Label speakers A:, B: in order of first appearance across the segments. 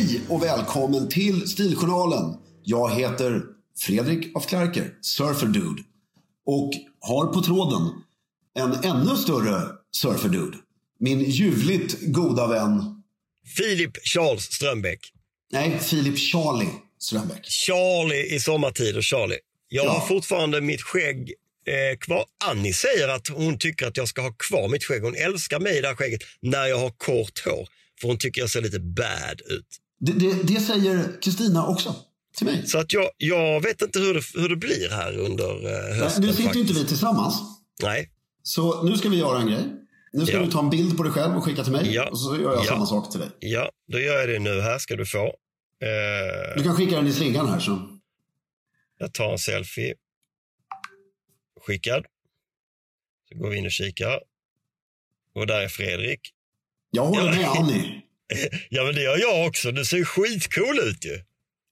A: Hej och välkommen till Stiljournalen. Jag heter Fredrik af Klerker, surferdude. Och har på tråden en ännu större surferdude. Min ljuvligt goda vän,
B: Filip Charles Strömbäck.
A: nej, Filip Charlie Strömbäck.
B: Charlie i sommartider, Charlie. Jag
A: Ja.
B: har fortfarande mitt skägg eh, kvar. Annie säger att hon tycker att jag ska ha kvar mitt skägg. Hon älskar mig i det här skägget när jag har kort hår. För hon tycker jag ser lite bad ut.
A: Det, det, det säger Kristina också till mig.
B: Så att jag, jag vet inte hur det, hur det blir här under eh, hösten.
A: nu sitter ju inte vi tillsammans.
B: Nej,
A: Så nu ska vi göra en grej. Nu ska
B: Ja.
A: du ta en bild på dig själv och skicka till mig.
B: Ja.
A: Och så gör jag
B: Ja.
A: samma sak till dig.
B: ja, då gör jag det nu. Här ska du få. Eh,
A: Du kan skicka den i slingan här. Så.
B: jag tar en selfie. Skickad. Så går vi in och kikar. Och där är Fredrik.
A: Jag håller med Annie.
B: Ja, men det gör jag också. Du ser skitcool ut ju.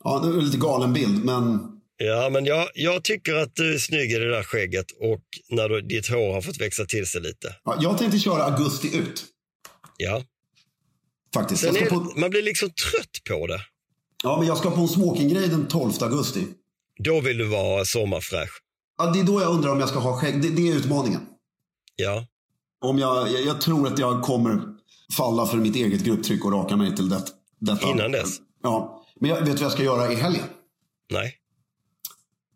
A: Ja, det är en lite galen bild, men
B: Ja, men jag, jag tycker att du är snygg i det där skägget och när du, ditt hår har fått växa till sig lite.
A: ja, jag tänkte köra augusti ut.
B: Ja.
A: Faktiskt.
B: Är,
A: på,
B: man blir liksom trött på det.
A: ja, men jag ska på en smokinggrej den 12 augusti.
B: Då vill du vara sommarfräsch.
A: Ja, det är då jag undrar om jag ska ha skägg. Det, det är utmaningen.
B: Ja.
A: Om jag, jag, jag tror att jag kommer falla för mitt eget grupptryck och raka mig till det, detta.
B: Innan dess?
A: Ja. Men jag vet vad jag ska göra i helgen?
B: Nej.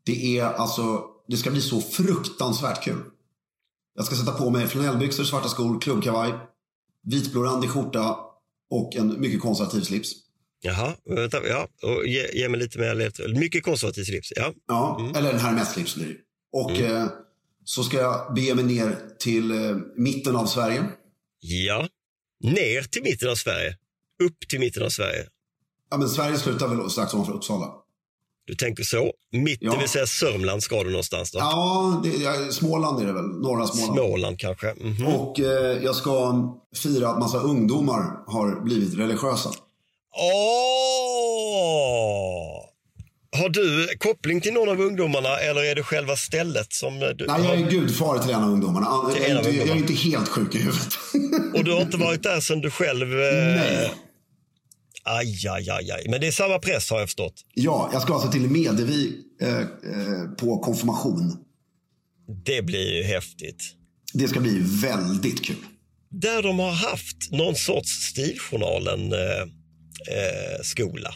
A: Det är alltså, det ska bli så fruktansvärt kul. Jag ska sätta på mig flanellbyxor, svarta skor, klubbkavaj, vitblårandig skjorta och en mycket konservativ slips.
B: Jaha, vänta. Ja. Och ge, ge mig lite mer. Mycket konservativ slips. Ja.
A: Ja, eller en hermès-slips blir det. Och eh, så ska jag bege mig ner till eh, mitten av Sverige.
B: Ja. Ner till mitten av Sverige. Upp till mitten av Sverige.
A: Ja, men Sverige slutar väl strax ovanför Uppsala.
B: Du tänker så. Mitt,
A: Ja.
B: vill säga Sörmland ska du någonstans då.
A: Ja, det, ja, Småland är det väl. Norra Småland.
B: Småland kanske. Mhm.
A: Och eh, jag ska fira att massa ungdomar har blivit religiösa.
B: Åh! Har du koppling till någon av ungdomarna eller är det själva stället som du
A: Nej, jag är gudfar till en av ungdomarna. Jag är, inte, jag är inte helt sjuk i huvudet.
B: Och du har inte varit där sen du själv... Eh...
A: Nej.
B: Aj, aj, aj, aj. Men det är samma press har jag förstått.
A: Ja, jag ska alltså till Medevi eh, eh, på konfirmation.
B: Det blir ju häftigt.
A: Det ska bli väldigt kul.
B: där de har haft någon sorts Stiljournalen-skola.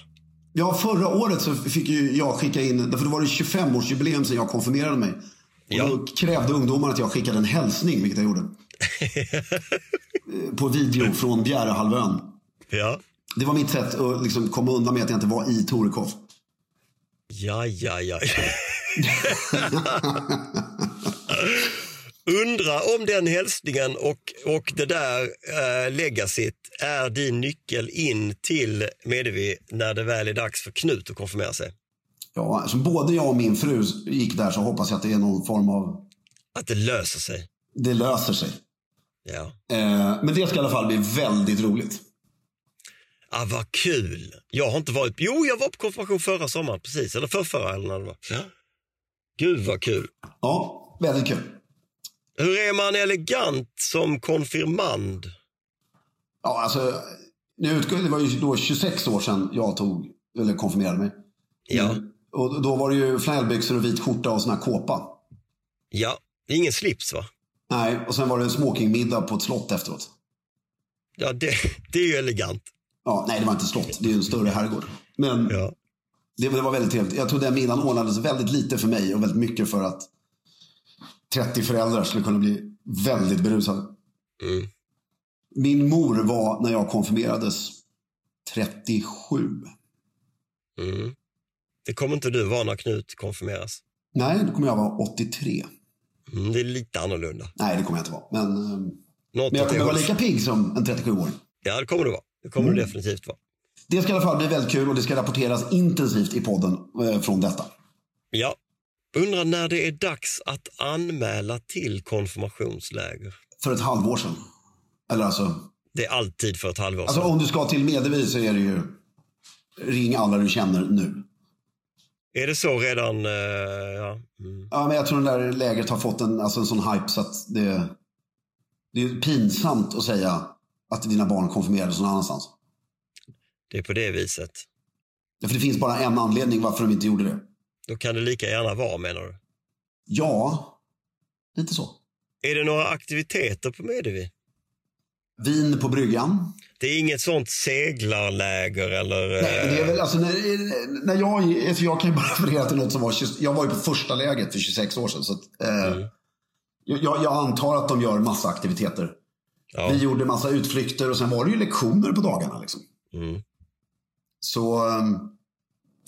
A: Ja, förra året så fick ju jag skicka in, för då var det 25-årsjubileum sedan jag konfirmerade mig. Och
B: Ja.
A: då krävde ungdomarna att jag skickade en hälsning, vilket jag gjorde. På video från Bjärehalvön.
B: ja.
A: Det var mitt sätt att liksom komma undan med att jag inte var i Torekov.
B: Ja, ja, ja. Undra om den hälsningen och, och det där eh, legacyt är din nyckel in till Medevi när det väl är dags för Knut att konfirmera sig.
A: Ja, som både jag och min fru gick där så hoppas jag att det är någon form av,
B: Att det löser sig.
A: det löser sig.
B: Ja.
A: Eh, men det ska i alla fall bli väldigt roligt.
B: Ah, vad kul! Jag har inte varit... Jo, jag var på konfirmation förra sommaren, precis. Eller förrförra eller när det var. Ja. Gud vad kul.
A: Ja, väldigt kul.
B: Hur är man elegant som konfirmand?
A: Ja, alltså, nu utgår, det var ju då 26 år sedan jag tog, eller konfirmerade mig.
B: Ja.
A: Mm. Och då var det ju flanellbyxor och vit skjorta och sån här kåpa.
B: Ja, ingen slips va?
A: Nej, och sen var det en smokingmiddag på ett slott efteråt.
B: Ja, det, det är ju elegant.
A: Ja, nej, det var inte slott. Det är ju en större herrgård. Men
B: Ja.
A: det, det var väldigt trevligt. Jag tror den middagen ordnades väldigt lite för mig och väldigt mycket för att 30 föräldrar skulle kunna bli väldigt berusade.
B: Mm.
A: Min mor var, när jag konfirmerades, 37.
B: Mm. Det kommer inte du vara när Knut konfirmeras.
A: Nej, då kommer jag vara 83.
B: Mm, det är lite annorlunda.
A: Nej, det kommer jag inte vara. Men, eh,
B: Något
A: men jag kommer vara lika pigg som en 37-åring.
B: Ja, det kommer du vara. Det kommer
A: Mm.
B: du definitivt vara.
A: Det ska i alla fall bli väldigt kul och det ska rapporteras intensivt i podden eh, från detta.
B: Ja. Undrar när det är dags att anmäla till konfirmationsläger.
A: För ett halvår sedan. Eller alltså,
B: Det är alltid för ett halvår
A: alltså
B: sedan.
A: om du ska till Medevi så är det ju ring alla du känner nu.
B: Är det så redan? eh, ja. Mm.
A: Ja, men jag tror det där lägret har fått en, alltså en sån hype så att det, det är pinsamt att säga att dina barn konfirmerades någon annanstans.
B: Det är på det viset.
A: För det finns bara en anledning varför de inte gjorde det.
B: Då kan det lika gärna vara menar du?
A: Ja, lite så.
B: Är det några aktiviteter på Medevi?
A: Vin på bryggan.
B: Det är inget sånt seglarläger eller...
A: Nej, det är väl, alltså, när, när jag, alltså, jag kan ju bara referera till något som var, 20 jag var ju på första läget för 26 år sedan. Så att, eh,
B: Mm.
A: jag, jag antar att de gör massa aktiviteter.
B: ja.
A: Vi gjorde massa utflykter och sen var det ju lektioner på dagarna. Liksom.
B: Mm.
A: Så ehm,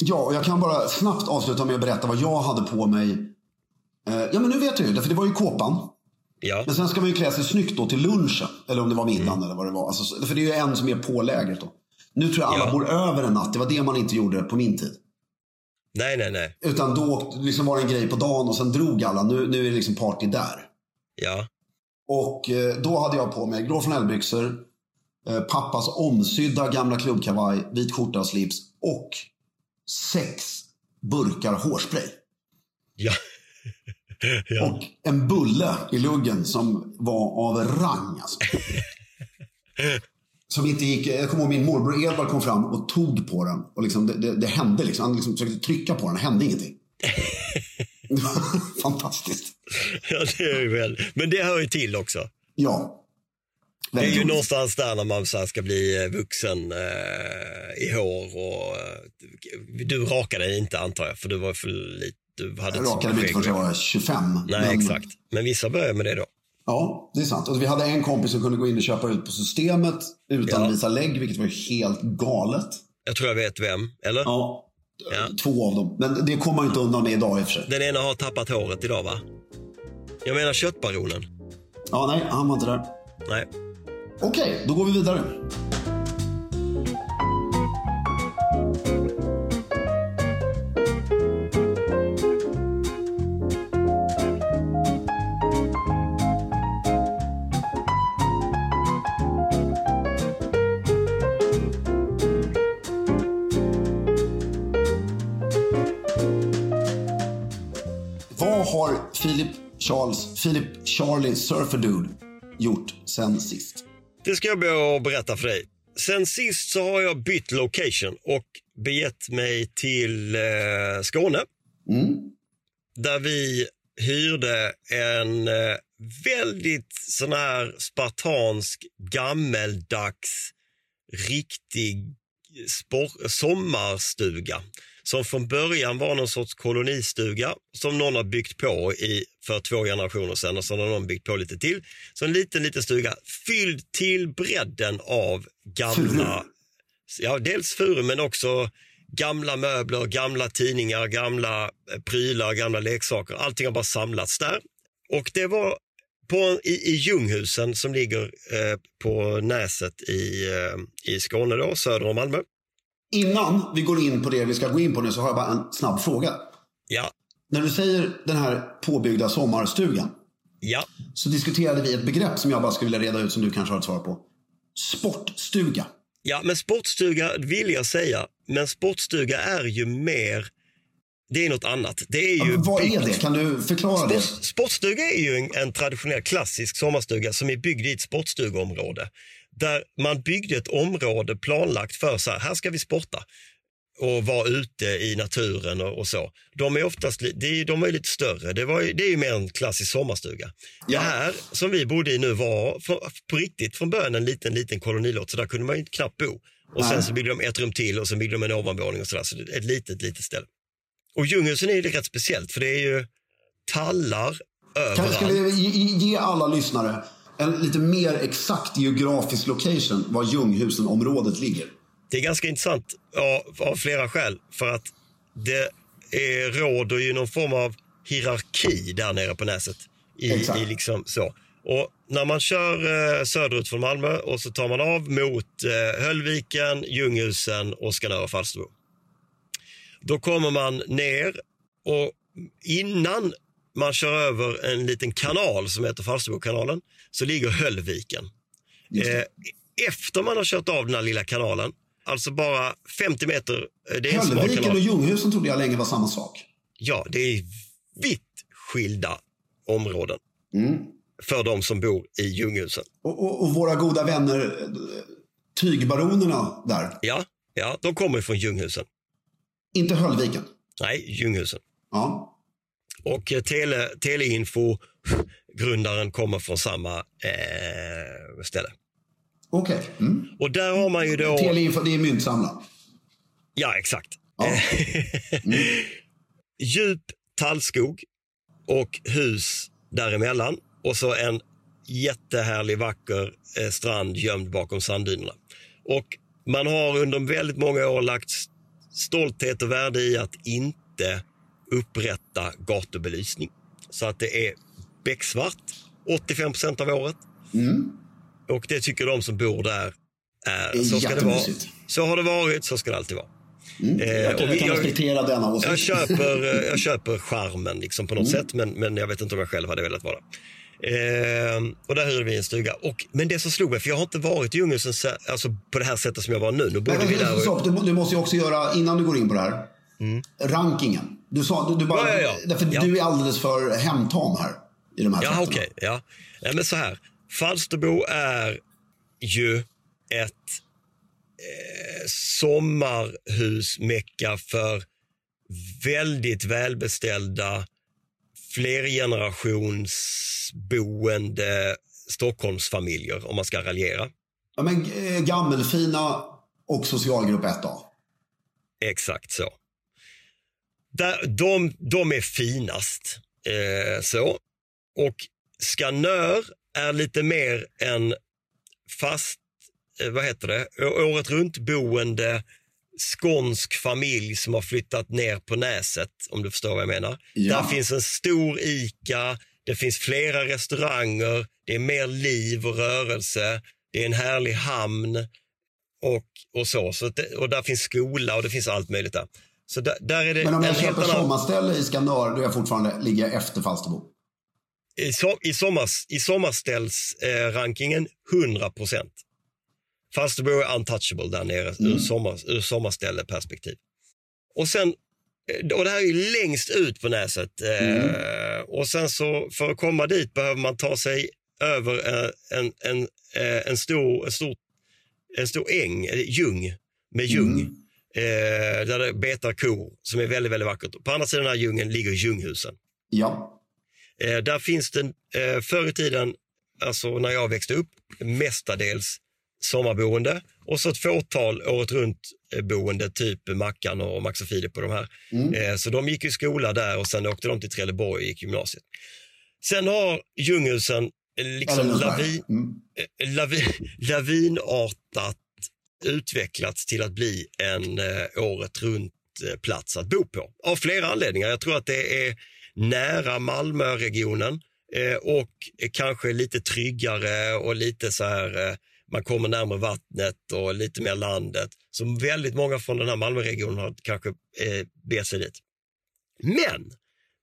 A: ja, och jag kan bara snabbt avsluta med att berätta vad jag hade på mig. Eh, ja, men nu vet jag ju, för det var ju kåpan.
B: ja.
A: Men sen ska man ju klä sig snyggt då till lunchen. Eller om det var middagen
B: Mm.
A: eller vad det var. Alltså, så- för det är ju en som är på lägret då. Nu tror jag alla
B: Ja.
A: bor över en natt. Det var det man inte gjorde på min tid.
B: Nej, nej, nej.
A: Utan då liksom var det en grej på dagen och sen drog alla. Nu, nu är det liksom party där.
B: Ja.
A: Och eh, då hade jag på mig grå flanellbyxor, eh, pappas omsydda gamla klubbkavaj, vit skjorta och slips och sex burkar hårspray.
B: Ja. ja.
A: Och en bulle i luggen som var av rang alltså. Som inte gick, jag kommer ihåg min morbror Edvard kom fram och tog på den. Och liksom, det, det, det hände liksom. Han liksom försökte trycka på den, det hände ingenting. Fantastiskt.
B: ja, det är ju väl. Men det hör ju till också.
A: Ja.
B: Det är ju någonstans där när man så ska bli eh, vuxen eh, i hår och eh, du rakade dig inte antar jag för du var för lite. Du hade
A: Jag rakade mig inte förrän jag var 25.
B: Nej,
A: men,
B: exakt. Men vissa börjar med det då.
A: Ja, det är sant. Och vi hade en kompis som kunde gå in och köpa ut på systemet utan
B: Ja.
A: att visa lägg, vilket var helt galet.
B: Jag tror jag vet vem, eller?
A: Ja,
B: Ja.
A: två av dem. Men det kommer man inte undan med idag i och för sig.
B: Den ena har tappat håret idag va? Jag menar köttbaronen.
A: Ja, nej, han var inte där.
B: Nej.
A: Okej, då går vi vidare. Vad har Philip Charles, Philip Charlie Surferdude gjort sen sist?
B: Det ska jag att berätta för dig. Sen sist så har jag bytt location och begett mig till eh, Skåne.
A: Mm.
B: Där vi hyrde en eh, väldigt sån här spartansk, gammeldags, riktig spor- sommarstuga som från början var någon sorts kolonistuga som någon har byggt på i, för två generationer sedan och så har någon byggt på lite till. Så en liten, liten stuga fylld till bredden av gamla, ja dels furu men också gamla möbler, gamla tidningar, gamla eh, prylar, gamla leksaker. Allting har bara samlats där. Och det var på, i, i Ljunghusen som ligger eh, på Näset i, eh, i Skåne, då, söder om Malmö.
A: Innan vi går in på det vi ska gå in på nu så har jag bara en snabb fråga.
B: Ja,
A: När du säger den här påbyggda sommarstugan
B: ja,
A: så diskuterade vi ett begrepp som jag bara skulle vilja reda ut som du kanske har ett svar på. Sportstuga.
B: ja, men sportstuga vill jag säga, men sportstuga är ju mer, det är något annat. Det är ju
A: Ja, vad är
B: byggt-
A: det? Kan du förklara det?
B: Sport, sportstuga är ju en, en traditionell klassisk sommarstuga som är byggd i ett sportstugeområde. Där man byggde ett område planlagt för så här, här ska vi sporta och vara ute i naturen och, och så. De är oftast det är, de är lite större. Det, var, det är ju mer en klassisk sommarstuga.
A: Ja.
B: Det här som vi bodde i nu var för, på riktigt från början en liten, liten kolonilott så där kunde man ju knappt bo. Och
A: Nej.
B: sen så byggde de ett rum till och sen byggde de en ovanvåning och sådär. Så ett litet, litet ställe. Och Ljunghusen är ju rätt speciellt för det är ju tallar överallt.
A: ska vi ge alla lyssnare en lite mer exakt geografisk location var Ljunghusen-området ligger?
B: Det är ganska intressant av, av flera skäl. För att det är, råder ju någon form av hierarki där nere på Näset. I, i liksom så. Och när man kör eh, söderut från Malmö och så tar man av mot eh, Höllviken, Ljunghusen och Skanör och Falsterbo. Då kommer man ner och innan man kör över en liten kanal som heter Falsterbokanalen så ligger Höllviken. Eh, efter man har kört av den här lilla kanalen, alltså bara 50 meter, eh, det är
A: Höllviken och. Ljunghusen trodde jag länge var samma sak.
B: Ja, det är vitt skilda områden
A: Mm.
B: för de som bor i Ljunghusen.
A: Och, och, och våra goda vänner, eh, tygbaronerna där.
B: Ja, ja, de kommer från Ljunghusen.
A: Inte Höllviken.
B: Nej, Ljunghusen.
A: Ja.
B: Och eh, tele, Teleinfo, grundaren, kommer från samma eh, ställe.
A: Okej. Mm.
B: Och där har man ju då...
A: Teleinfo, det är myntsamla.
B: Ja, exakt.
A: Ja.
B: Djup tallskog och hus däremellan och så en jättehärlig vacker eh, strand gömd bakom sanddynerna. Och man har under väldigt många år lagt stolthet och värde i att inte upprätta gatubelysning. Så att det är becksvart 85 procent av året. Och det tycker de som bor där är, så ska det vara. Så har det varit, så ska det alltid vara. Eh,
A: Jag, jag
B: vi-
A: kan respektera denna åsikt.
B: jag köper, eh, jag köper charmen liksom på något sätt, men, men jag vet inte om jag själv hade velat vara eh, Och där hyrde vi en stuga. Och, men det som slog mig, för jag har inte varit i så- alltså, på det här sättet som jag var nu. Nu bodde vi där. Och,
A: du, du måste ju också göra, innan du går in på det här, rankingen. Du sa, du, du bara,
B: Ja, ja, ja.
A: Därför
B: Ja.
A: du är alldeles för hemtam här. I de här
B: ja, okej. ja. ja, men så här. Falsterbo är ju ett eh, sommarhusmecka för väldigt välbeställda flergenerationsboende Stockholmsfamiljer, om man ska raljera.
A: Ja, men eh, gammelfina och socialgrupp 1A.
B: Exakt så. Där, de, de är finast. Eh, så. Och Skanör är lite mer en fast, eh, vad heter det, året runt boende skånsk familj som har flyttat ner på Näset, om du förstår vad jag menar.
A: Ja.
B: Där finns en stor ICA, det finns flera restauranger, det är mer liv och rörelse, det är en härlig hamn och, och så. så det, och där finns skola och det finns allt möjligt där. Så där, där är det
A: Men om jag köper
B: annan...
A: sommarställe i Skanör, då är jag fortfarande, ligger jag efter Falsterbo.
B: I, so, i, sommars, i sommarställsrankingen eh, rankingen 100 procent. Falsterbo är untouchable där nere ur, sommar, ur sommarställeperspektiv. Och sen, eh, och det här är ju längst ut på Näset. Eh, och sen så för att komma dit behöver man ta sig över eh, en, en, eh, en, stor, en, stor, en stor äng, eh, ljung, med ljung. Eh, där det betar kor som är väldigt, väldigt vackert. På andra sidan den här djungeln ligger Ljunghusen.
A: Ja.
B: Eh, där finns det eh, förr i tiden, alltså när jag växte upp, mestadels sommarboende och så ett fåtal året runt eh, boende, typ Mackan och Max och Filip på de här. Eh, så de gick i skola där och sen åkte de till Trelleborg och gick gymnasiet. Sen har Ljunghusen eh, liksom
A: Eller
B: lavi,
A: Mm.
B: eh, lavi, lavinartat utvecklats till att bli en eh, året runt eh, plats att bo på. Av flera anledningar. Jag tror att det är nära Malmöregionen eh, och kanske lite tryggare och lite så här, eh, man kommer närmare vattnet och lite mer landet. Så väldigt många från den här Malmöregionen har kanske eh, begett sig dit. Men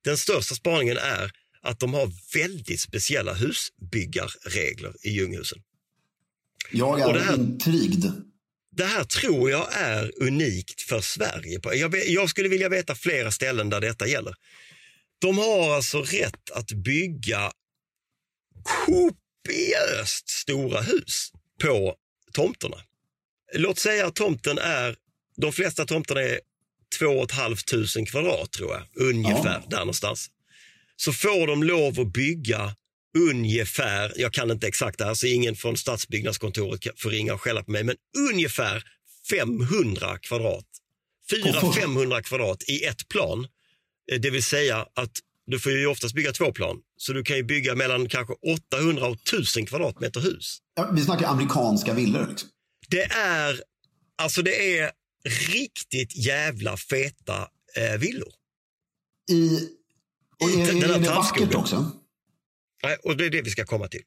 B: den största spaningen är att de har väldigt speciella husbyggarregler i Ljunghusen.
A: Jag är
B: här-
A: intrigd.
B: Det här tror jag är unikt för Sverige. Jag, jag skulle vilja veta flera ställen där detta gäller. De har alltså rätt att bygga kopiöst stora hus på tomterna. Låt säga att tomten är, de flesta tomterna är 2 500 kvadrat tror jag, ungefär där någonstans. Så får de lov att bygga ungefär, jag kan inte exakt det här så ingen från stadsbyggnadskontoret får ringa och skälla på mig, men ungefär 500 kvadrat.
A: På först-
B: 400-500 kvadrat i ett plan. Eh, Det vill säga att du får ju oftast bygga två plan. Så du kan ju bygga mellan kanske 800 och 1000 kvadratmeter hus.
A: Ja, vi snackar amerikanska villor. Liksom.
B: Det är, alltså det är riktigt jävla feta eh, villor.
A: I, och
B: I
A: är,
B: den här
A: är det vackert också?
B: Nej, Och det är det vi ska komma till.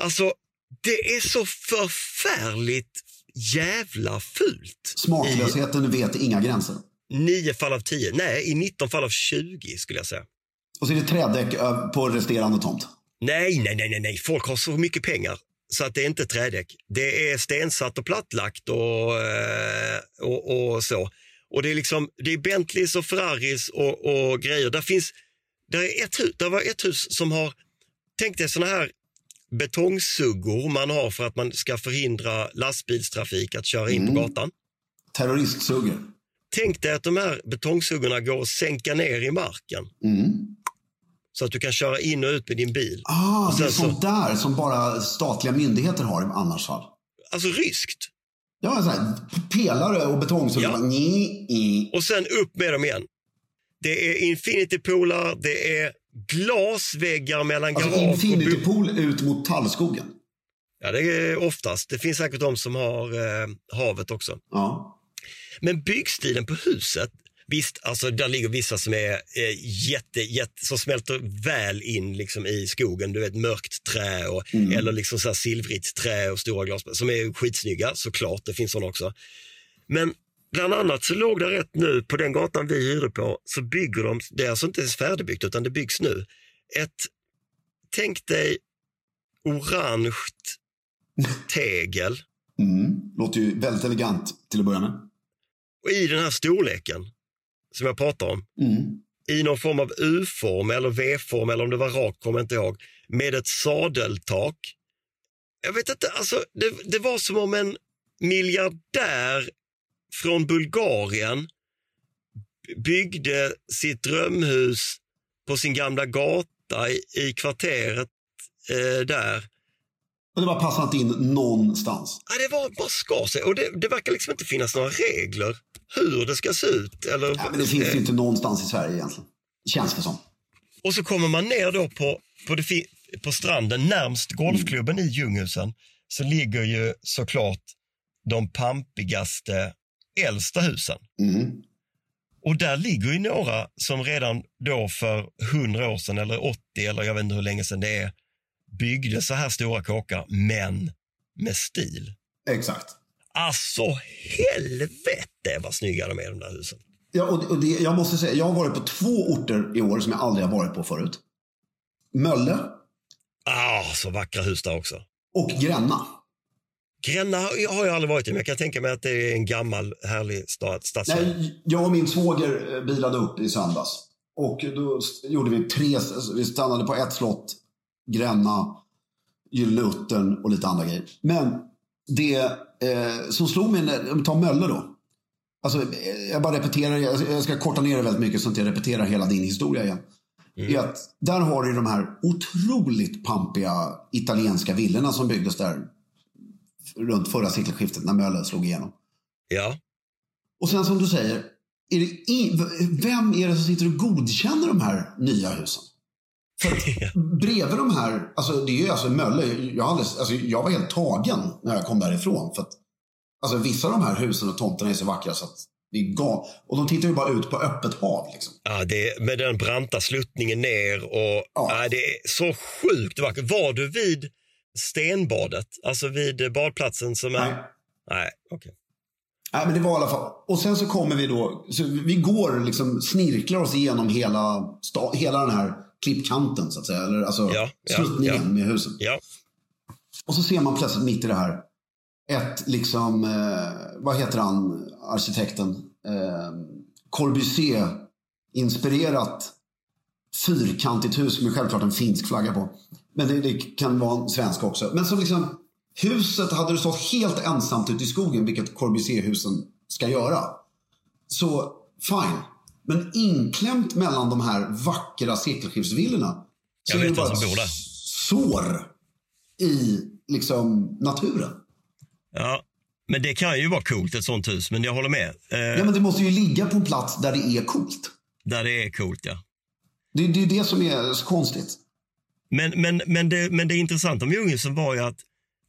B: Alltså, det är så förfärligt jävla fult.
A: Smaklösheten vet inga gränser.
B: I 9 fall av 10. Nej, i 19 fall av 20 skulle jag säga.
A: Och så är det trädäck på resterande tomt.
B: Nej, nej, nej, nej, nej. Folk har så mycket pengar så att det är inte trädäck. Det är stensatt och plattlagt och, eh, och, och så. Och det är liksom, det är Bentleys och Ferraris och, och grejer. Där finns, där är ett där var ett hus som har, tänk dig såna här betongsuggor man har för att man ska förhindra lastbilstrafik att köra in på gatan.
A: Terroristsuggor.
B: Tänk dig att de här betongsuggorna går att sänka ner i marken
A: Mm.
B: så att du kan köra in och ut med din bil.
A: Ah, det är
B: sen så-
A: sånt där som bara statliga myndigheter har i annars fall.
B: Alltså ryskt.
A: Ja, så här, pelare och betongsuggor.
B: Ja. Och sen upp med dem igen. Det är infinity poolar, det är glasväggar mellan
A: Alltså
B: garage och
A: Infinity
B: bo-
A: Pool ut mot tallskogen.
B: Ja, det är oftast. Det finns säkert de som har eh, havet också.
A: Ja.
B: Men byggstilen på huset, visst, alltså där ligger vissa som är eh, jätte, jätte, som smälter väl in liksom i skogen. Du vet mörkt trä och, eller liksom så silvrigt trä och stora glas som är skitsnygga såklart. Det finns sådana också. Men bland annat så låg det rätt nu på den gatan vi hyrde på så bygger de, det är alltså inte ens färdigbyggt utan det byggs nu, ett, tänk dig orange tegel
A: Mm. Låter ju väldigt elegant till att börja med.
B: och i den här storleken som jag pratar om,
A: Mm.
B: i någon form av U-form eller V-form eller om det var rakt kommer jag inte ihåg, med ett sadeltak. Jag vet inte, alltså det, det var som om en miljardär från Bulgarien byggde sitt drömhus på sin gamla gata i, i kvarteret eh, där.
A: Och det bara passar inte in någonstans.
B: Ja, det var bara ska sig och det, det verkar liksom inte finnas några regler hur det ska se ut. Eller,
A: Ja, men det finns ju inte någonstans i Sverige egentligen. Känns det som.
B: Och så kommer man ner då på, på, det, på stranden närmst golfklubben i Ljunghusen så ligger ju såklart de pampigaste äldsta husen.
A: Mm.
B: Och där ligger ju några som redan då för 100 år sedan eller 80 eller jag vet inte hur länge sedan det är byggde så här stora kåkar men med stil.
A: Exakt.
B: Alltså helvete vad snygga de är de där husen.
A: Ja, och, det, jag måste säga, jag har varit på två orter i år som jag aldrig har varit på förut. Mölle
B: Ah, så vackra hus där också.
A: och Gränna.
B: Gränna har jag aldrig varit i, men jag kan tänka mig att det är en gammal härlig stad, stadsdel.
A: Nej, jag och min svåger eh, bilade upp i söndags. Och då gjorde vi tre, alltså, vi stannade på ett slott, Gränna, Gyllene Uttern och lite andra grejer. Men det eh, som slog mig, när, tar Mölle då. Alltså, eh, jag bara repeterar, jag ska korta ner det väldigt mycket så att jag repeterar hela din historia igen. är att där har du de här otroligt pampiga italienska villorna som byggdes där runt förra sekelskiftet när Möller slog igenom.
B: Ja.
A: Och sen som du säger, är i, vem är det som sitter och godkänner de här nya husen? För bredvid de här, alltså det är ju alltså Mölle, jag, alldeles, alltså jag var helt tagen när jag kom därifrån. För att, alltså vissa av de här husen och tomterna är så vackra så att det är gal. Och de tittar ju bara ut på öppet hav. Liksom.
B: Ja, det, med den branta sluttningen ner och
A: Ja.
B: ja. det är så sjukt vackert. Var du vid stenbadet? Alltså vid badplatsen som är...
A: Nej.
B: Nej, okej.
A: Nej, men det var i alla fall. Och sen så kommer vi då, så vi går liksom, snirklar oss igenom hela, sta, hela den här klippkanten så att säga. Eller alltså
B: Ja, ja,
A: sluttningen
B: ja.
A: med husen.
B: Ja,
A: Och så ser man plötsligt mitt i det här ett liksom, eh, vad heter han, arkitekten? Eh, Corbusier-inspirerat fyrkantigt hus med självklart en finsk flagga på. Men det, det kan vara en svensk också. Men som liksom, huset hade det stått helt ensamt ute i skogen, vilket Corbusier-husen ska göra. Så fine. Men inklämt mellan de här vackra sekelskiftsvillorna så
B: Jag
A: är det bara
B: där.
A: sår i liksom naturen.
B: ja. Men det kan ju vara coolt ett sånt hus, men jag håller med. Eh,
A: Ja, men det måste ju ligga på en plats där det är coolt.
B: Där det är coolt, ja.
A: Det, det är det som är så konstigt.
B: Men, men, men, det, men det intressanta med Djungelhusen var ju att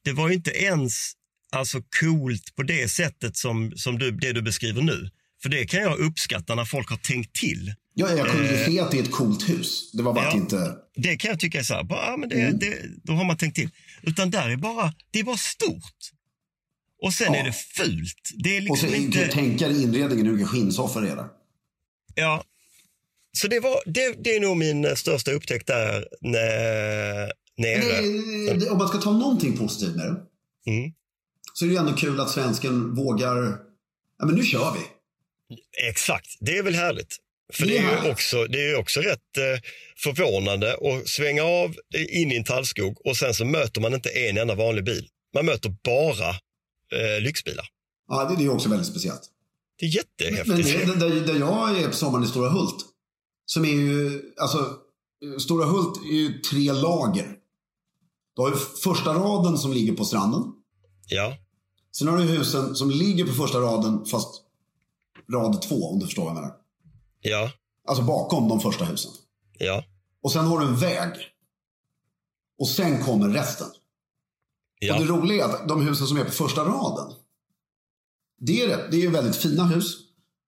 B: det var ju inte ens alltså, coolt på det sättet som, som du, det du beskriver nu. För det kan jag uppskatta när folk har tänkt till.
A: Ja, jag kunde ju se att det är ett coolt hus. Det var bara
B: Ja.
A: inte...
B: Det kan jag tycka är så här, bara, ja, men det,
A: Mm.
B: det, då har man tänkt till. Utan där är bara, det är bara stort. Och sen
A: Ja.
B: är det fult. Det är
A: Och så
B: liksom
A: inte... tänka dig inredningen, hur mycket skinnsoffor det är där.
B: Ja. Så det, var, det, det är nog min eh, största upptäckt där nere.
A: Men om man ska ta någonting positivt med det.
B: Mm.
A: Så är det ju ändå kul att svensken vågar... Ja, men nu kör vi.
B: Exakt, det är väl härligt. För
A: Det
B: det
A: är
B: ju också, det är också rätt eh, förvånande att svänga av in i en tallskog och sen så möter man inte en enda vanlig bil. Man möter bara eh, lyxbilar.
A: Ja, det, det är också väldigt speciellt.
B: Det är
A: Men
B: jättehäftigt.
A: det, där, där jag är på sommaren i Stora Hult. Som är ju, alltså, Stora Hult är ju tre lager. Du har ju första raden som ligger på stranden.
B: Ja,
A: Sen har du husen som ligger på första raden fast rad två om du förstår vad jag menar.
B: ja,
A: Alltså bakom de första husen.
B: ja,
A: Och sen har du en väg. Och sen kommer resten.
B: ja.
A: Och det roliga är att de husen som är på första raden. Det är, det. det är väldigt fina hus.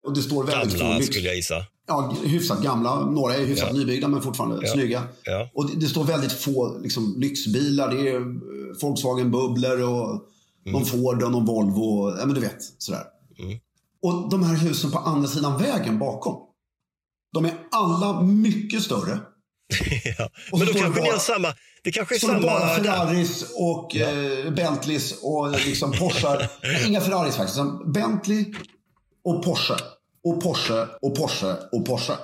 A: Och det står väldigt
B: Gamla
A: lyx-
B: skulle jag gissa.
A: Ja, hyfsat gamla. Några är hyfsat
B: Ja.
A: nybyggda men fortfarande
B: Ja.
A: snygga.
B: Ja.
A: Och det, det står väldigt få liksom, lyxbilar. Det är eh, Volkswagen Bubbler och någon Ford och någon Volvo. Ja, men du vet, sådär.
B: Mm.
A: Och de här husen på andra sidan vägen bakom. De är alla mycket större.
B: ja.
A: Och
B: Men då kanske ni
A: bara-
B: har samma... Det kanske är
A: bara
B: samma... där.
A: Ferraris och eh, Bentleys och liksom Porschar. Inga Ferraris faktiskt. Bentley och Porsche. Och Porsche och Porsche och Porsche.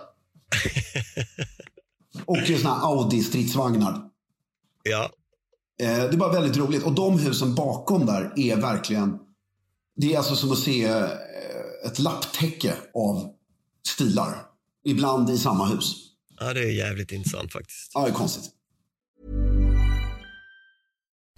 A: och såna här Audi-stridsvagnar.
B: Ja,
A: Eh, det är bara väldigt roligt. Och de husen bakom där är verkligen... Det är alltså som att se eh, ett lapptäcke av stilar. Ibland i samma hus.
B: ja, det är jävligt intressant faktiskt.
A: Ja, det är konstigt.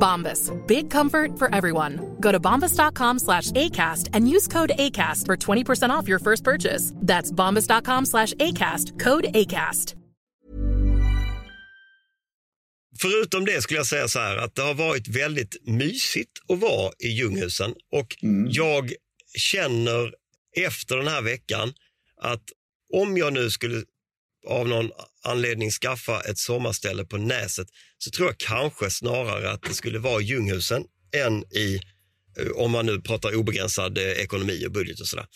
C: Bombas. Big comfort for everyone. Go to bombas.com slash ACAST and use code ACAST for 20% off your first purchase. That's bombas.com slash ACAST. Code ACAST.
B: Förutom det skulle jag säga så här att det har varit väldigt mysigt att vara i Ljunghusen och jag känner efter den här veckan att om jag nu skulle av någon anledning skaffa ett sommarställe på Näset så tror jag kanske snarare att det skulle vara i Ljunghusen än i, eh, om man nu pratar obegränsad eh, ekonomi och budget och sådär.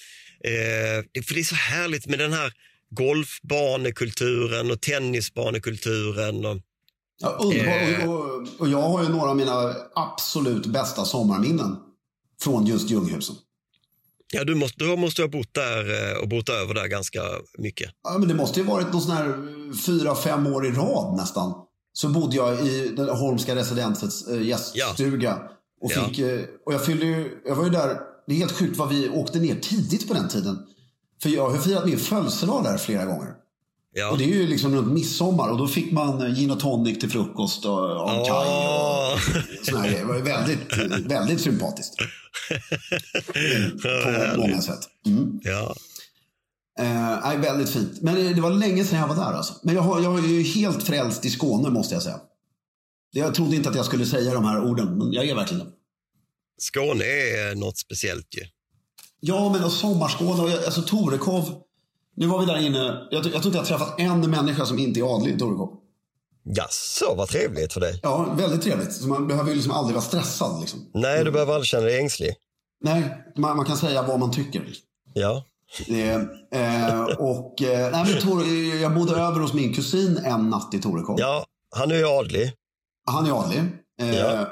B: Eh, för det är så härligt med den här golfbanekulturen och tennisbanekulturen. Och,
A: Ja, underbart.
B: Eh.
A: Och, och, och jag har ju några av mina absolut bästa sommarminnen från just Ljunghusen.
B: Ja, du måste, du måste ha bott där eh, och bott över där ganska mycket.
A: Ja, men det måste ju varit någon sån här eh, fyra, fem år i rad nästan. Så bodde jag i den Holmska residensets äh, gäststuga. Och,
B: Ja.
A: fick, eh, och jag fyllde ju, jag var ju där, det är helt sjukt vad vi åkte ner tidigt på den tiden. För jag har firat min födelsedag där flera gånger.
B: Ja.
A: Och det är ju liksom runt midsommar och då fick man eh, gin och tonic till frukost och, av Kaj
B: Åh.
A: och grejer. Det var väldigt, väldigt sympatiskt. På många sätt. Mm.
B: ja.
A: Eh, väldigt fint. Men det, var länge sedan jag var där alltså. Men jag, har, jag är ju helt frälst i Skåne måste jag säga. Jag trodde inte att jag skulle säga de här orden, men jag är verkligen det.
B: Skåne är något speciellt ju.
A: Ja, men och sommarskåne och alltså Torekov. Nu var vi där inne. Jag, jag tror inte jag träffat en människa som inte är adlig i Torekov.
B: Jaså, vad trevligt för dig.
A: Ja, väldigt trevligt. Så man behöver ju liksom aldrig vara stressad. Liksom.
B: Nej, du behöver aldrig känna dig ängslig.
A: Nej, man, man kan säga vad man tycker.
B: Ja,
A: Det, eh, och, eh, nej, men Tor, jag bodde över hos min kusin en natt i Torekov.
B: ja han är ju adlig.
A: Han är adlig. Eh,
B: Ja.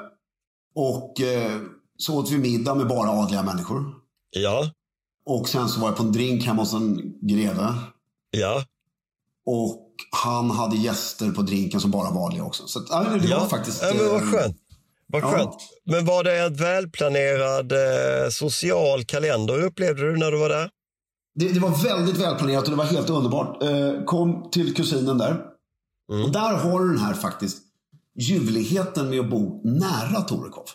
A: Och eh, så åt vi middag med bara adliga människor.
B: Ja,
A: Och sen så var jag på en drink hemma hos en greve.
B: ja,
A: Och han hade gäster på drinken som bara var adliga också. Så att, det
B: ja.
A: var faktiskt...
B: ja men vad
A: eh,
B: skönt. Vad
A: ja.
B: skönt. Men var det en välplanerad eh, social kalender upplevde du när du var där?
A: Det, det var väldigt välplanerat och det var helt underbart. Eh, kom till kusinen där.
B: Mm.
A: Och där har du den här faktiskt ljuvligheten med att bo nära Torekov.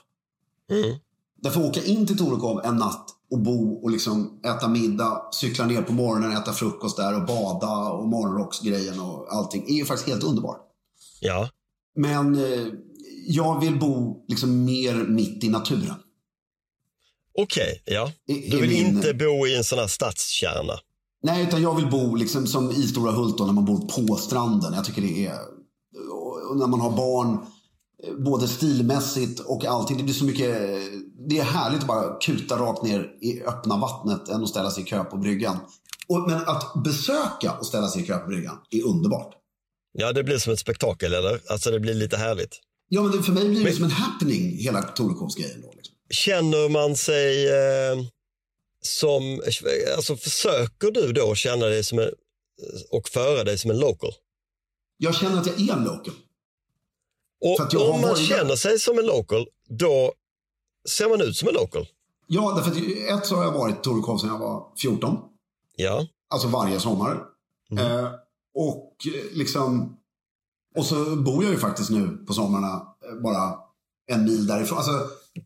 B: Mm.
A: Därför åka in till Torekov en natt och bo och liksom äta middag, cykla ner på morgonen, äta frukost där och bada och morgonrocksgrejen och allting är ju faktiskt helt underbart.
B: Ja,
A: Men eh, jag vill bo liksom mer mitt i naturen.
B: okej. ja.
A: I-
B: Du vill
A: min-
B: inte bo i en sån här stadskärna?
A: Nej, utan jag vill bo liksom som i Stora Hult då, när man bor på stranden. Jag tycker det är... Och när man har barn, både stilmässigt och allting. Det blir så mycket... Det är härligt att bara kuta rakt ner i öppna vattnet än att ställa sig i kö på bryggan. Och, men att besöka och ställa sig i kö på bryggan är underbart.
B: Ja, det blir som ett spektakel, eller? Alltså, det blir lite härligt.
A: Ja, men det, för mig blir det som en happening, hela Torekovsgrejen. Liksom.
B: Känner man sig eh, som... Alltså, försöker du då känna dig som en... och föra dig som en local?
A: Jag känner att jag är en local.
B: Och om man
A: varit
B: känner sig som en local, då ser man ut som en local.
A: Ja, därför att ett så har jag varit i Torekov sedan jag var 14.
B: Ja,
A: Alltså varje sommar. Eh, och liksom... Och så bor jag ju faktiskt nu på somrarna eh, bara en mil därifrån. Alltså,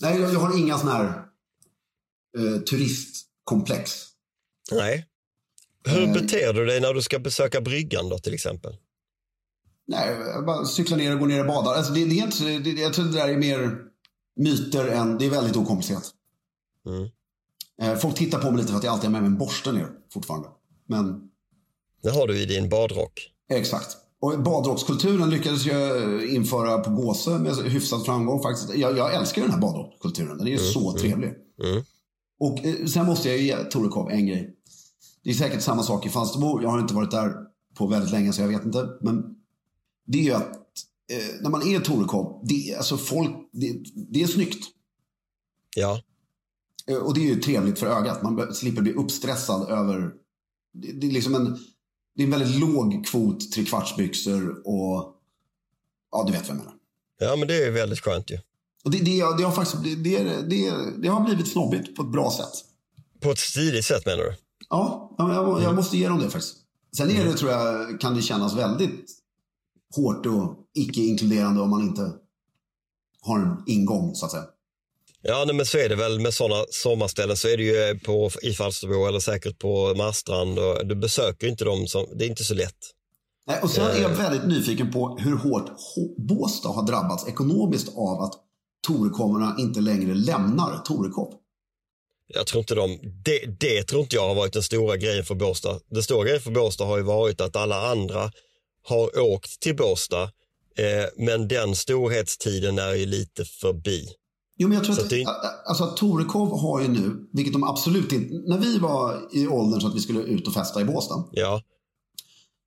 A: nej, jag, jag har inga sådana här eh, turistkomplex.
B: nej. Hur
A: Eh.
B: beter du dig när du ska besöka bryggan då till exempel?
A: Nej, jag bara cykla ner och gå ner och bada. Alltså, det, det är inte, det, jag tror det där är mer myter än... Det är väldigt okomplicerat.
B: Mm.
A: Eh, folk tittar på mig lite för att jag alltid har med mig en borste ner fortfarande. Men
B: Det har du i din badrock.
A: Exakt. Och badrockskulturen lyckades jag införa på Gåse med hyfsad framgång faktiskt. Jag, jag älskar den här badrockskulturen. Den är ju så trevlig.
B: Mm.
A: Och eh, sen måste jag ju ge Torekov en grej. Det är säkert samma sak i Falsterbo. Jag har inte varit där på väldigt länge så jag vet inte. Men det är ju att eh, när man är Torekov, det, alltså folk, det, det är snyggt.
B: Ja,
A: Eh, Och det är ju trevligt för ögat. Man slipper bli uppstressad över... Det, det är liksom en... Det är en väldigt låg kvot trekvartsbyxor och... Ja, du vet vad jag menar.
B: ja men det är väldigt skönt ju.
A: Och det, det, det har faktiskt det, det, det, det har blivit snobbigt på ett bra sätt.
B: På ett stiligt sätt menar du?
A: Ja, ja, jag, jag måste ge dem det faktiskt. Sen är det, tror jag, kan det kännas väldigt hårt och icke-inkluderande om man inte har en ingång, så att säga.
B: Ja, nej, men så är det väl med sådana sommarställen så är det ju på, i Falsterbo eller säkert på Marstrand och du besöker inte dem som, det är inte så lätt.
A: Nej, och sen är
B: Eh.
A: jag väldigt nyfiken på hur hårt Båstad har drabbats ekonomiskt av att Torekovarna inte längre lämnar Torekov.
B: Jag tror inte de, det, det tror inte jag har varit den stora grejen för Båstad. Den stora grejen för Båstad har ju varit att alla andra har åkt till Båstad, eh, men den storhetstiden är ju lite förbi.
A: Jo, men jag tror
B: Så
A: att,
B: det-
A: alltså, att Torekov har ju nu, vilket de absolut inte... När vi var i åldern så att vi skulle ut och festa i Båstad,
B: Ja,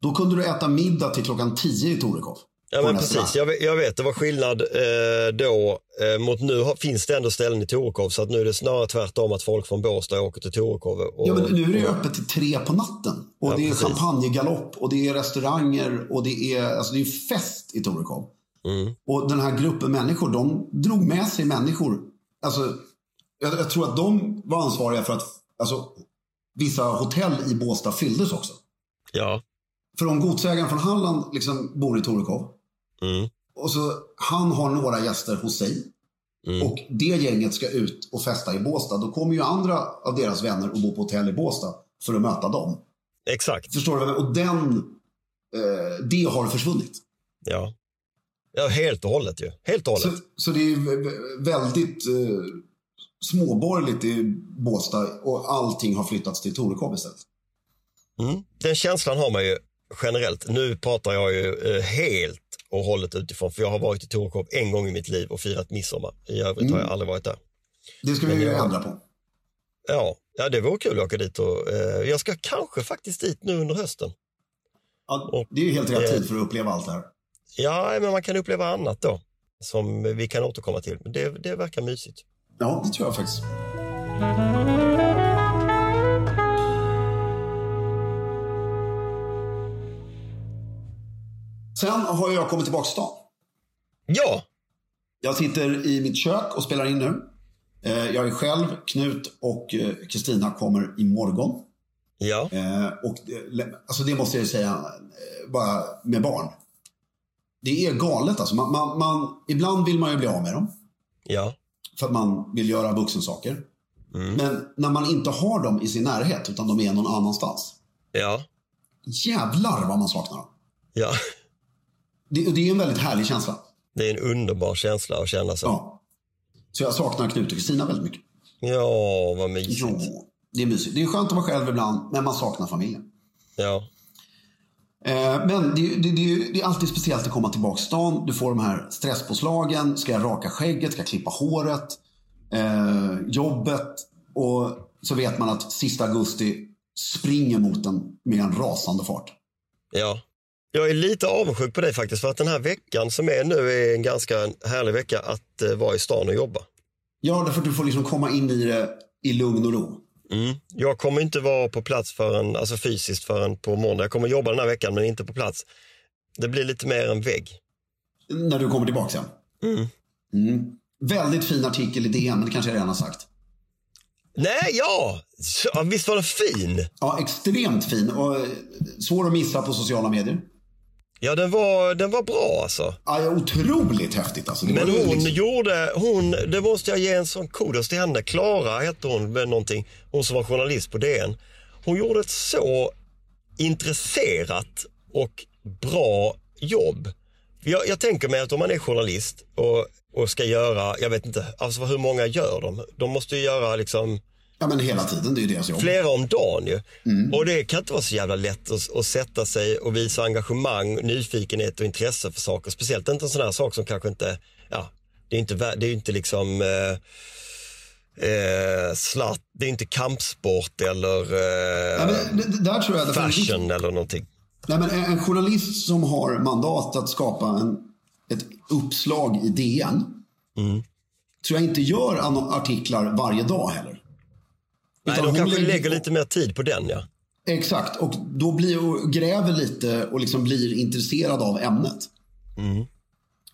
A: då kunde du äta middag till klockan 10 i Torekov.
B: Ja men
A: en
B: precis. Jag, vet- jag vet, det var skillnad eh, då eh, mot nu har, finns det ändå ställen i Torekov, så att nu är det snarare tvärtom att folk från Båstad åker till Torekov. Och,
A: Ja, men nu är det ju öppet till tre på natten. Och
B: Ja,
A: det är
B: precis.
A: champagnegalopp och det är restauranger och det är, alltså det är fest i Torekov.
B: Mm.
A: Och den här gruppen människor, de drog med sig människor. Alltså, jag, jag tror att de var ansvariga för att alltså, vissa hotell i Båstad fylldes också.
B: Ja,
A: För om godsägaren från Halland liksom bor i Torekov
B: mm,
A: och så han har några gäster hos sig
B: mm.
A: och det gänget ska ut och festa i Båstad. Då kommer ju andra av deras vänner och bo på hotell i Båstad för att möta dem.
B: exakt.
A: Förstår du? Och den, eh, det har försvunnit.
B: Ja. ja, helt och hållet ju. Helt och
A: Så,
B: hållet.
A: så det är väldigt eh, småborgerligt i Båstad och allting har flyttats till Torekov istället.
B: Mm. Den känslan har man ju generellt. Nu pratar jag ju eh, helt och hållet utifrån, för jag har varit i Torekov en gång i mitt liv och firat midsommar. I övrigt har jag aldrig varit där.
A: Det ska vi ju ändra på.
B: Ja, ja det vore kul att åka dit och eh, jag ska kanske faktiskt dit nu under hösten.
A: Ja, det är ju helt rätt
B: Eh,
A: tid för att uppleva allt det här.
B: Ja, men man kan uppleva annat då, som vi kan återkomma till. Det, det verkar mysigt.
A: Ja, det tror jag faktiskt. Sen har jag kommit tillbaka till stan.
B: Ja,
A: Jag sitter i mitt kök och spelar in nu. Eh, Jag är själv, Knut och eh, Kristina kommer imorgon.
B: ja,
A: Eh, och alltså det måste jag säga, bara med barn. Det är galet alltså. Man, man, man, ibland vill man ju bli av med dem.
B: ja,
A: För att man vill göra vuxensaker.
B: Mm.
A: Men när man inte har dem i sin närhet, utan de är någon annanstans.
B: ja,
A: Jävlar vad man saknar dem.
B: ja.
A: Det, och det är en väldigt härlig känsla.
B: Det är en underbar känsla att känna så.
A: Ja. Så jag saknar Knut och Kristina väldigt mycket.
B: Ja, vad mysigt.
A: Ja, det är mysigt. Det är skönt att vara själv ibland, men man saknar familjen.
B: Ja,
A: Eh, Men det, det, det, det är alltid speciellt att komma tillbaka till stan. Du får de här stresspåslagen. Ska jag raka skägget? Ska jag klippa håret? Eh, jobbet. Och så vet man att sista augusti springer mot en med en rasande fart.
B: ja. Jag är lite avundsjuk på dig faktiskt, för att den här veckan som är nu är en ganska härlig vecka att eh, vara i stan och jobba.
A: Ja, därför att du får liksom komma in i det i lugn och ro.
B: Mm. Jag kommer inte vara på plats förrän, alltså fysiskt förrän på måndag. Jag kommer jobba den här veckan men inte på plats. Det blir lite mer en vägg.
A: När du kommer tillbaka sen.
B: Mm.
A: Mm. Väldigt fin artikel i DN, men det kanske jag redan har sagt.
B: Nej, ja! Visst var den fin?
A: Ja, extremt fin och eh, svår att missa på sociala medier.
B: Ja, den var, den var bra alltså.
A: Ja, otroligt häftigt alltså. Det
B: Men hon
A: liksom-
B: gjorde, hon, det måste jag ge en sån kudos till henne. Klara hette hon med någonting, hon som var journalist på DN. Hon gjorde ett så intresserat och bra jobb. Jag, jag tänker mig att om man är journalist och, och ska göra, jag vet inte, alltså hur många gör de? De måste ju göra liksom
A: Ja, men hela tiden. Det är ju deras jobb.
B: flera om dagen ju. Och det kan inte vara så jävla lätt att, att sätta sig och visa engagemang, nyfikenhet och intresse för saker. Speciellt inte en sån här sak som kanske inte, ja, det är inte, vä- det är inte liksom eh, eh, slatt, det är inte kampsport eller eh,
A: men det, där tror jag...
B: fashion eller någonting.
A: Nej, men en, journalist som har mandat att skapa en, ett uppslag i DN.
B: Mm.
A: Tror jag inte gör artiklar varje dag heller.
B: Nej, de kanske lägger lite mer tid på den ja.
A: Exakt, och då blir och gräver lite och liksom blir intresserad av ämnet.
B: Mm.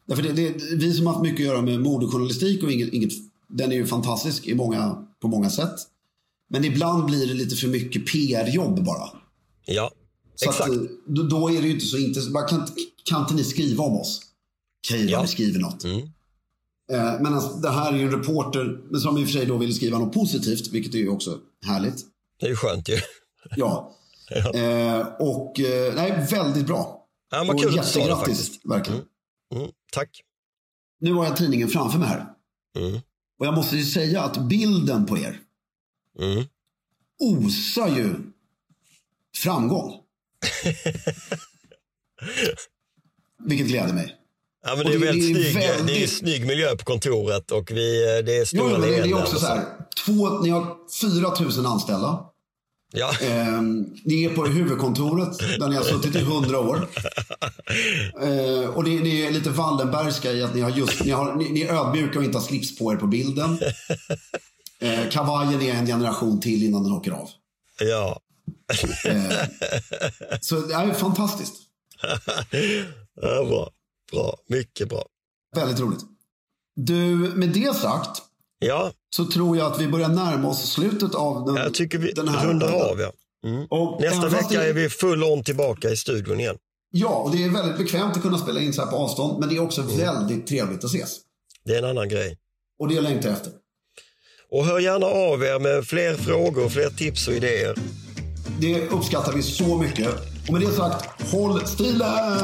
A: Därför det, det, vi som har haft mycket att göra med modejournalistik och inget, inget, den är ju fantastisk i många, på många sätt. Men ibland blir det lite för mycket PR-jobb bara.
B: Ja,
A: Så
B: exakt.
A: Att, eh, då, är det ju inte så intressant. Kan, kan inte ni skriva om oss? Okej,
B: Ja.
A: ja. vi skriver något.
B: Mm.
A: Eh, men alltså, det här är ju en reporter men som i och för sig då vill skriva något positivt, vilket är ju också härligt.
B: Det är ju skönt ju.
A: Ja. Eh, och eh, nej, väldigt bra.
B: Ja, vad kul att du det faktiskt.
A: verkligen.
B: Mm, tack.
A: Nu har jag tidningen framför mig här.
B: Mm.
A: Och jag måste ju säga att bilden på er
B: Mm.
A: osar ju framgång. Vilket gläder mig.
B: Ja, men det är
A: det-
B: väldigt
A: det är
B: snygg, det är
A: väldigt-
B: snygg miljö på kontoret och vi, eh, det är
A: Jo,
B: stora
A: men det, det är också så här. Två, ni har 4 000 anställda.
B: Ja,
A: Ehm, ni är på huvudkontoret där ni har suttit i 100 år. Ehm, och det, det är lite Wallenbergska i att ni, har just, ni, har, ni, ni är ödmjuka och inte har slips på er på bilden. Ehm, kavajen är en generation till innan den åker av.
B: ja.
A: Så det är fantastiskt.
B: ja bra. Bra, mycket bra.
A: Väldigt roligt. Du, med det sagt
B: Ja,
A: så tror jag att vi börjar närma oss slutet av den,
B: jag tycker vi
A: den här
B: rundar av. Ja. Mm.
A: Och
B: Nästa vecka är vi full on tillbaka i studion igen.
A: Ja, och det är väldigt bekvämt att kunna spela in så här på avstånd. Men det är också
B: Mm.
A: väldigt trevligt att ses.
B: Det är en annan grej.
A: Och det längtar jag efter.
B: Och hör gärna av er med fler frågor, fler tips och idéer.
A: Det uppskattar vi så mycket. Och med det sagt, håll stilen!